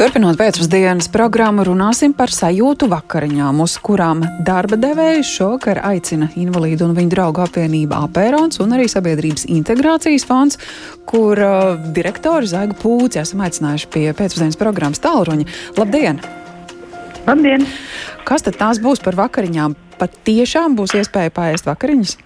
Turpinot pēcpusdienas programmu, runāsim par sajūtu vakariņām, uz kurām darba devējs šovakar aicina invalīdu un viņu draugu apvienību Apērons un arī Sabiedrības integrācijas fonds, kur uh, direktori Zaigu Pūci esam aicinājuši pie pēcpusdienas programmas tālruņa. Labdien! Labdien! Kas tad tās būs par vakariņām? Pat tiešām būs iespēja paēst vakariņas?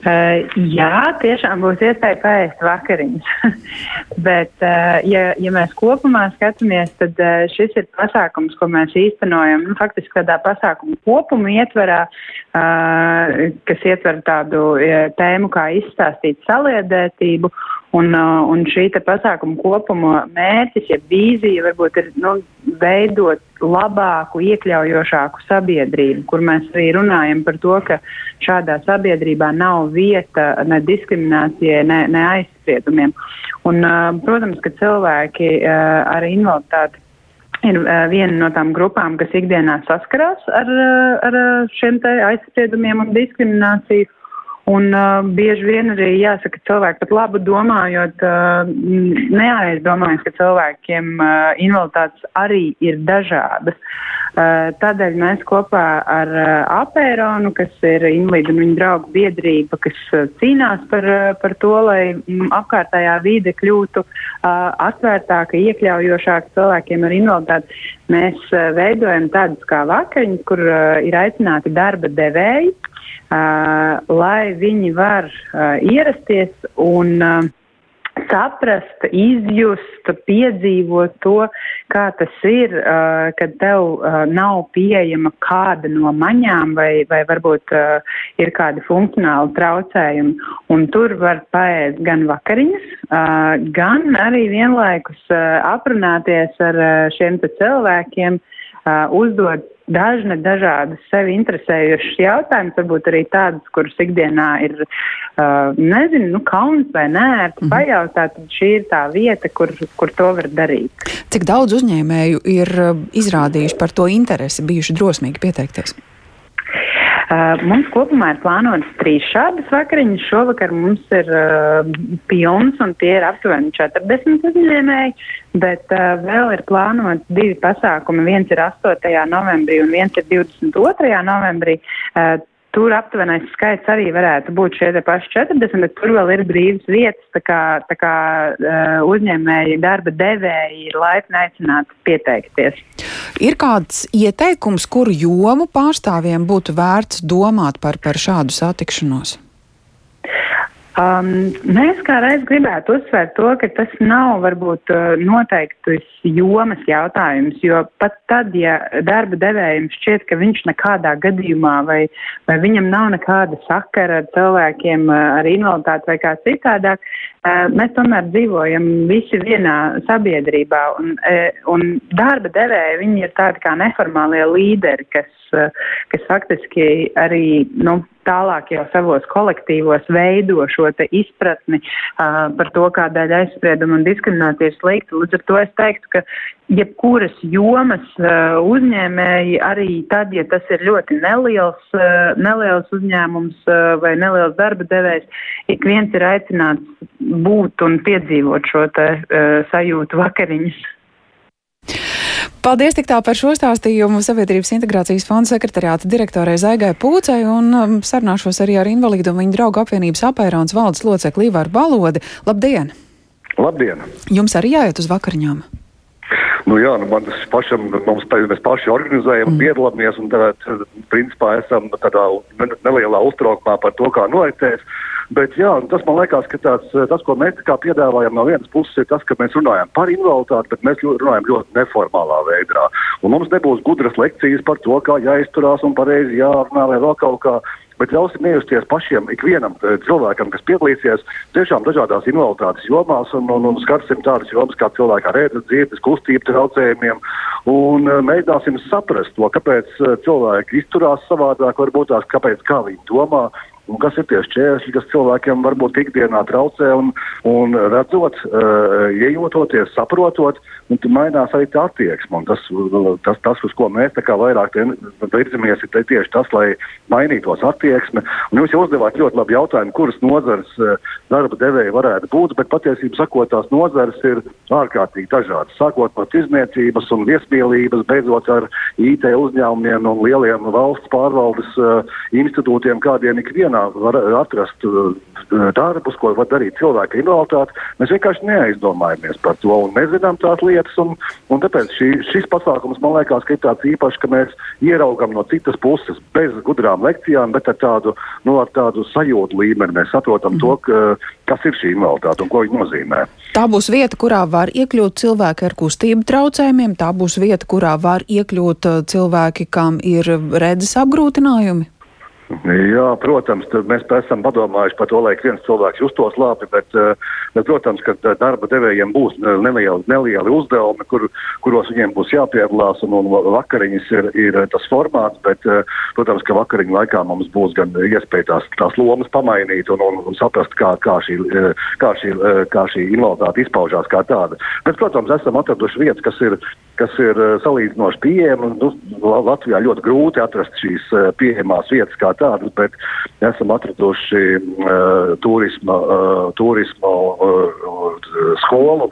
Uh, jā, tiešām būs iespēja paēst vakariņas. Bet, uh, ja, ja mēs kopumā skatāmies, tad uh, šis ir pasākums, ko mēs īstenojam nu, faktiski tādā pasākuma kopuma ietverā, uh, kas ietver tādu uh, tēmu kā izstāstīt saliedētību. Un, uh, un šī pasākuma kopuma mērķis, ja vīzija varbūt ir nu, veidot labāku, iekļaujošāku sabiedrību, kur mēs arī runājam par to, ka šādā sabiedrībā nav vieta ne diskriminācijai, ne, ne aizspriedumiem. Un, uh, protams, ka cilvēki uh, ar invaliditāti ir viena no tām grupām, kas ikdienā saskarās ar, ar šiem aizspriedumiem un diskrimināciju. Un uh, bieži vien arī jāsaka, cilvēki pat labu domājot, uh, neaizdomājas, ka cilvēkiem uh, invaliditātes arī ir dažādas. Uh, tādēļ mēs kopā ar uh, Apēronu, kas ir invalīdu un viņu draugu biedrība, kas uh, cīnās par, uh, par to, lai mm, apkārtējā vide kļūtu uh, atvērtāka, iekļaujošāka cilvēkiem ar invaliditāti, mēs uh, veidojam tādus kā vakariņus, kur uh, ir aicināti darba devēji lai viņi var uh, ierasties un uh, saprast, izjust, piedzīvot to, kā tas ir, kad tev nav pieejama kāda no maņām vai, vai varbūt ir kādi funkcionāli traucējumi. Un tur var paēst gan vakariņas, gan arī vienlaikus aprunāties ar šiem cilvēkiem, uzdot dažne dažādas sevi interesējušas jautājumas, varbūt arī tādas, kuras ikdienā ir, uh, nezinu, nu, kauns vai nērti mm -hmm. pajautāt, tad šī ir tā vieta, kur, kur to var darīt. Cik daudz uzņēmēju ir izrādījuši par to interesi, bijuši drosmīgi pieteikties? Uh, mums kopumā ir plānotas trīs šādas vakariņas. Šovakar mums ir uh, pilns un tie ir aptuveni 40 uzņēmēji, bet uh, vēl ir plānotas divi pasākumi. Viens ir 8. novembrī un viens ir 22. novembrī. Uh, Tur aptuvenais skaits arī varētu būt šie paši 40, bet tur vēl ir brīvas vietas, tā kā, tā kā uh, uzņēmēji, darba devēji ir laipni aicināti pieteikties. Ir kāds ieteikums, kuru jomu pārstāvjiem būtu vērts domāt par, par šādu satikšanos? Um, mēs kā reiz gribētu uzsvērt to, ka tas nav varbūt uh, noteiktas jomas jautājums, jo pat tad, ja darba devējiem šķiet, ka viņš nekādā gadījumā vai, vai viņam nav nekāda sakara ar cilvēkiem uh, ar invaliditāti vai kā citādāk, uh, mēs tomēr dzīvojam visi vienā sabiedrībā un, uh, un darba devēji, viņi ir tādi kā neformālie līderi, kas, uh, kas faktiski arī, nu, tālāk jau savos kolektīvos veido šo izpratni uh, par to, kādēļ aizsprieduma un diskriminācija ir slikta. Līdz ar to es teiktu, ka jebkuras jomas uh, uzņēmēji arī tad, ja tas ir ļoti neliels, uh, neliels uzņēmums uh, vai neliels darba devējs, ik viens ir aicināts būt un piedzīvot šo te uh, sajūtu vakariņas. Paldies tik tā par šo stāstījumu Sabiedrības integrācijas fonda sekretariāta direktorai Zaigai Pūcei un um, sarunāšos arī ar invalīdu un viņu draugu apvienības apērons valdes locekli Ivaru Balodi. Labdien! Labdien! Jums arī jāiet uz vakariņām! Nu, jā, nu, man tas pašam, mums, mēs paši organizējam, mm. piedalāmies un tad, principā, esam tādā nelielā uztraukumā par to, kā noritēs. Bet jā, tas man liekas, ka tāds, tas, ko mēs piedāvājam no vienas puses, ir tas, ka mēs runājam par invaliditāti, bet mēs runājam ļoti neformālā veidā. Un mums nebūs gudras lekcijas par to, kā jāizturās un pareizi jārunā vai vēl kaut kā bet ļausim iejusties pašiem, ikvienam eh, cilvēkam, kas piedalīsies tiešām dažādās invaliditātes jomās, un, un, un skarsim tādas jomas kā cilvēka ēdas dzirdes, kustību traucējumiem, un uh, mēģināsim saprast to, kāpēc cilvēki izturās savādāk, varbūt tās, kāpēc, kā viņi domā, un kas ir tie šķēršļi, kas cilvēkiem varbūt ikdienā traucē, un, un redzot, iejūtoties, saprotot, un tur mainās arī tā attieksme. Tas, tas, tas, uz ko mēs vairāk virzamies, ir tieši tas, lai mainītos attieksme. Un jūs jau uzdevāt ļoti labu jautājumu, kuras nozares darba devēja varētu būt, bet patiesībā sakot, tās nozares ir ārkārtīgi dažādas. Sākot no tirzniecības un viesmīlības, beidzot ar IT uzņēmumiem un lieliem valsts pārvaldes uh, institūtiem, kādiem ikvienā var atrast uh, darbus, ko var darīt cilvēki ar invaliditāti. Mēs vienkārši neaizdomājamies par to un nezinām tās lietas. Un, un tāpēc šī, šis pasākums man liekas, ka ir tāds īpašs, ka mēs ieraugam no citas puses, bez gudrām lekcijām, bet ar tādu, nu, ar tādu sajūtu līmeni mēs saprotam mm. to, ka, kas ir šī invaliditāte un ko viņa nozīmē. Tā būs vieta, kurā var iekļūt cilvēki ar kustību traucējumiem, tā būs vieta, kurā var iekļūt uh, cilvēki, kam ir redzes apgrūtinājumi. Jā, protams, mēs esam padomājuši par to, lai viens cilvēks justos labi, bet, eh, bet protams, ka eh, darba devējiem būs nelieli, nelieli uzdevumi, kur, kuros viņiem būs jāpiedalās, un, un vakariņas ir, ir tas formāts, bet, eh, protams, ka vakariņu laikā mums būs gan iespēja tās, tās lomas pamainīt un, un, un saprast, kā, kā, šī, kā, šī, kā šī invaliditāte izpaužās kā tāda. Bet, protams, esam atraduši vietas, kas ir, kas ir salīdzinoši pieejamas. Nu, Latvijā ļoti grūti atrast šīs pieejamās vietas kā tādas, bet esam atraduši uh, turisma, uh, turisma uh, skolu,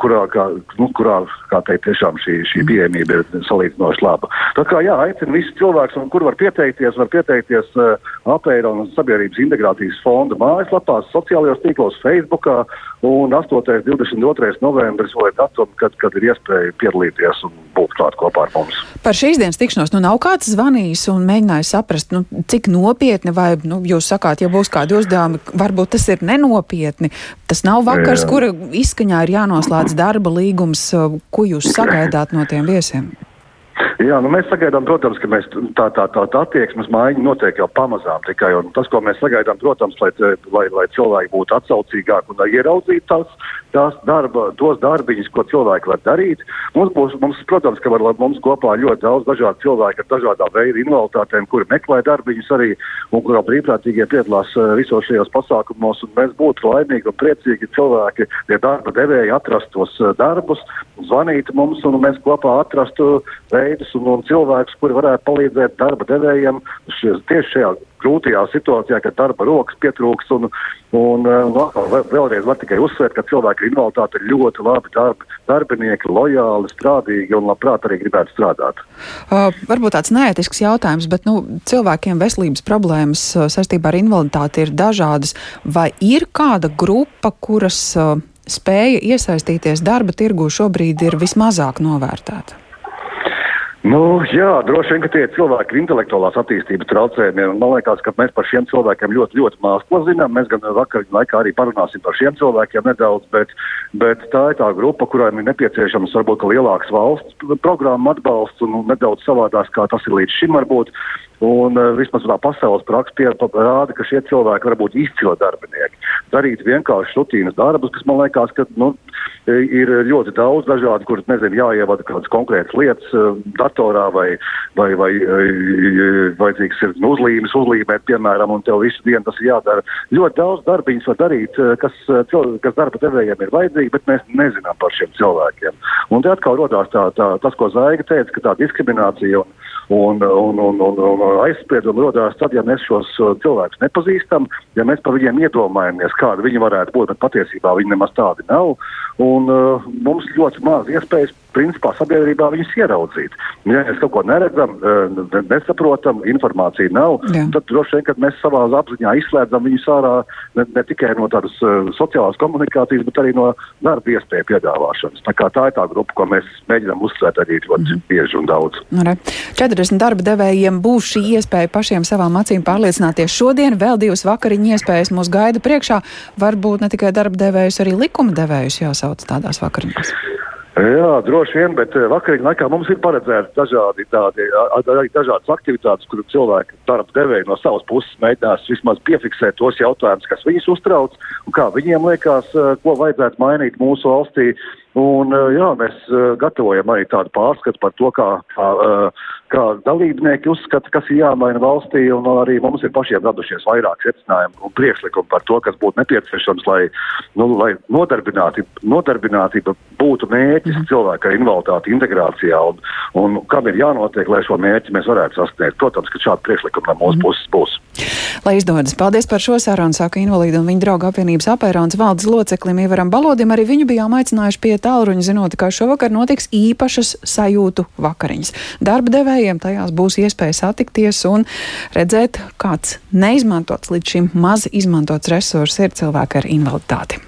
kurā, kā, nu, kurā kā teikt, tiešām šī, šī pieejamība ir salīdzinoši laba. Tā kā jā, aicinu visus cilvēkus, kur var pieteikties, var pieteikties uh, apēra un sabiedrības integrācijas fonda mājaslapās, sociālajos tīklos, Facebookā, un 8. un 22. novembris vai datumi, kad, kad ir iespēja piedalīties un būt klāt kopā ar mums. Par šīs dienas tikšanos, nu nav kāds zvanījis un mēģinājis saprast, nu, cik nopietni, vai nu, jūs sakāt, ja būs kādi uzdevumi, varbūt tas ir nenopietni. Tas nav vakars, Jā. kura izskaņā ir jānoslēdz darba līgums. Ko jūs sagaidāt no tiem viesiem? Jā, nu mēs sagaidām, protams, ka mēs tā, tā, tā, tā attieksmes maiņa notiek jau pamazām tikai. Tas, ko mēs sagaidām, protams, lai, lai, lai cilvēki būtu atsaucīgāki un ieraudzītu tās, tās darba, tos darbiņus, ko cilvēki var darīt. Mums būs, mums, protams, ka var mums kopā ļoti daudz dažādu cilvēku ar dažādām veidu invaliditātēm, kuri meklē darbiņus arī un kurā brīvprātīgie piedalās eh, visos šajos pasākumos. Mēs būtu laimīgi un priecīgi cilvēki, ja darba devēji atrastos eh, darbus, zvanītu mums un mēs kopā atrastu veidus un, un cilvēkus, kuri varētu palīdzēt darba devējiem tieši šajā grūtajā situācijā, kad darba rokas pietrūks. Un, un, un vēl, vēlreiz var tikai uzsvērt, ka cilvēki ar invaliditāti ir ļoti labi darbi, darbinieki, lojāli, strādīgi un labprāt arī gribētu strādāt. Uh, varbūt tāds neētisks jautājums, bet nu, cilvēkiem veselības problēmas uh, saistībā ar invaliditāti ir dažādas. Vai ir kāda grupa, kuras uh, spēja iesaistīties darba tirgū šobrīd ir vismazāk novērtēta? Nu, jā, droši vien, ka tie ir cilvēki ar intelektuālās attīstības traucējumiem. Man liekas, ka mēs par šiem cilvēkiem ļoti, ļoti maz ko zinām. Mēs gan vakar laikā arī parunāsim par šiem cilvēkiem nedaudz, bet, bet tā ir tā grupa, kurām ir nepieciešams varbūt lielāks valsts programma atbalsts un nedaudz savādās, kā tas ir līdz šim varbūt. Un uh, vismaz tā pasaules praksa parāda, ka šie cilvēki var būt izcili darbinieki. Darīt vienkārši rutīnas darbus, kas man liekas, ka nu, ir ļoti daudz dažādu, kurus nezinu, jāievada kādas konkrētas lietas uh, datorā vai, vai, vai uh, vajadzīgs ir uzlīmes, uzlīmēt, piemēram, un tev visu dienu tas ir jādara. Ļoti daudz darbiņas var darīt, uh, kas, uh, kas darba devējiem ir vajadzīgi, bet mēs nezinām par šiem cilvēkiem. Un te atkal rodās tā, tā, tas, ko Zaiga teica, ka tā diskriminācija un Un, un, un, un, un aizspriedumi radās tad, ja mēs šos uh, cilvēkus nepazīstam, ja mēs par viņiem iedomājamies, kādi viņi varētu būt, bet patiesībā viņi nemaz tādi nav. Un, uh, mums ļoti maz iespējas principā sabiedrībā viņus ieraudzīt. Ja mēs kaut ko neredzam, eh, nesaprotam, informācija nav, Jā. tad droši vien, ka mēs savā apziņā izslēdzam viņus ārā ne, ne tikai no tādas uh, sociālās komunikācijas, bet arī no darba iespēju piedāvāšanas. Tā, tā ir tā grupa, ko mēs mēģinām uzsvērt arī ļoti mm. bieži un daudz. Re. 40 darba devējiem būs šī iespēja pašiem savām acīm pārliecināties šodien. Vēl divas vakariņu iespējas mūs gaida priekšā. Varbūt ne tikai darba devējus, arī likuma devējus jāsauc tādās vakariņās. Jā, droši vien, bet eh, vakariņu laikā mums ir paredzēti dažādi tādi, dažādas aktivitātes, kur cilvēki darba devēji no savas puses mēģinās vismaz piefiksēt tos jautājumus, kas viņus uztrauc un kā viņiem liekas, ko vajadzētu mainīt mūsu valstī. Un, jā, mēs gatavojam arī tādu pārskatu par to, kā, kā, kā dalībnieki uzskata, kas ir jāmaina valstī, un arī mums ir pašiem radušies vairāk secinājumu un priekšlikumu par to, kas būtu nepieciešams, lai, nu, lai nodarbinātība, nodarbinātība būtu mērķis mm. cilvēka ar invaliditāti integrācijā, un, un kam ir jānotiek, lai šo mērķi mēs varētu sasniegt. Protams, ka šādi priekšlikumi no mūsu mm. puses būs. Lai izdodas, paldies par šo sarunu, saka invalīdu un viņa draugu apvienības apērons valdes loceklim Ivaram Balodim. Arī viņu bijām aicinājuši pie tālruņa, zinot, ka šovakar notiks īpašas sajūtu vakariņas. Darba devējiem tajās būs iespēja satikties un redzēt, kāds neizmantots līdz šim maz izmantots resurs ir cilvēki ar invaliditāti.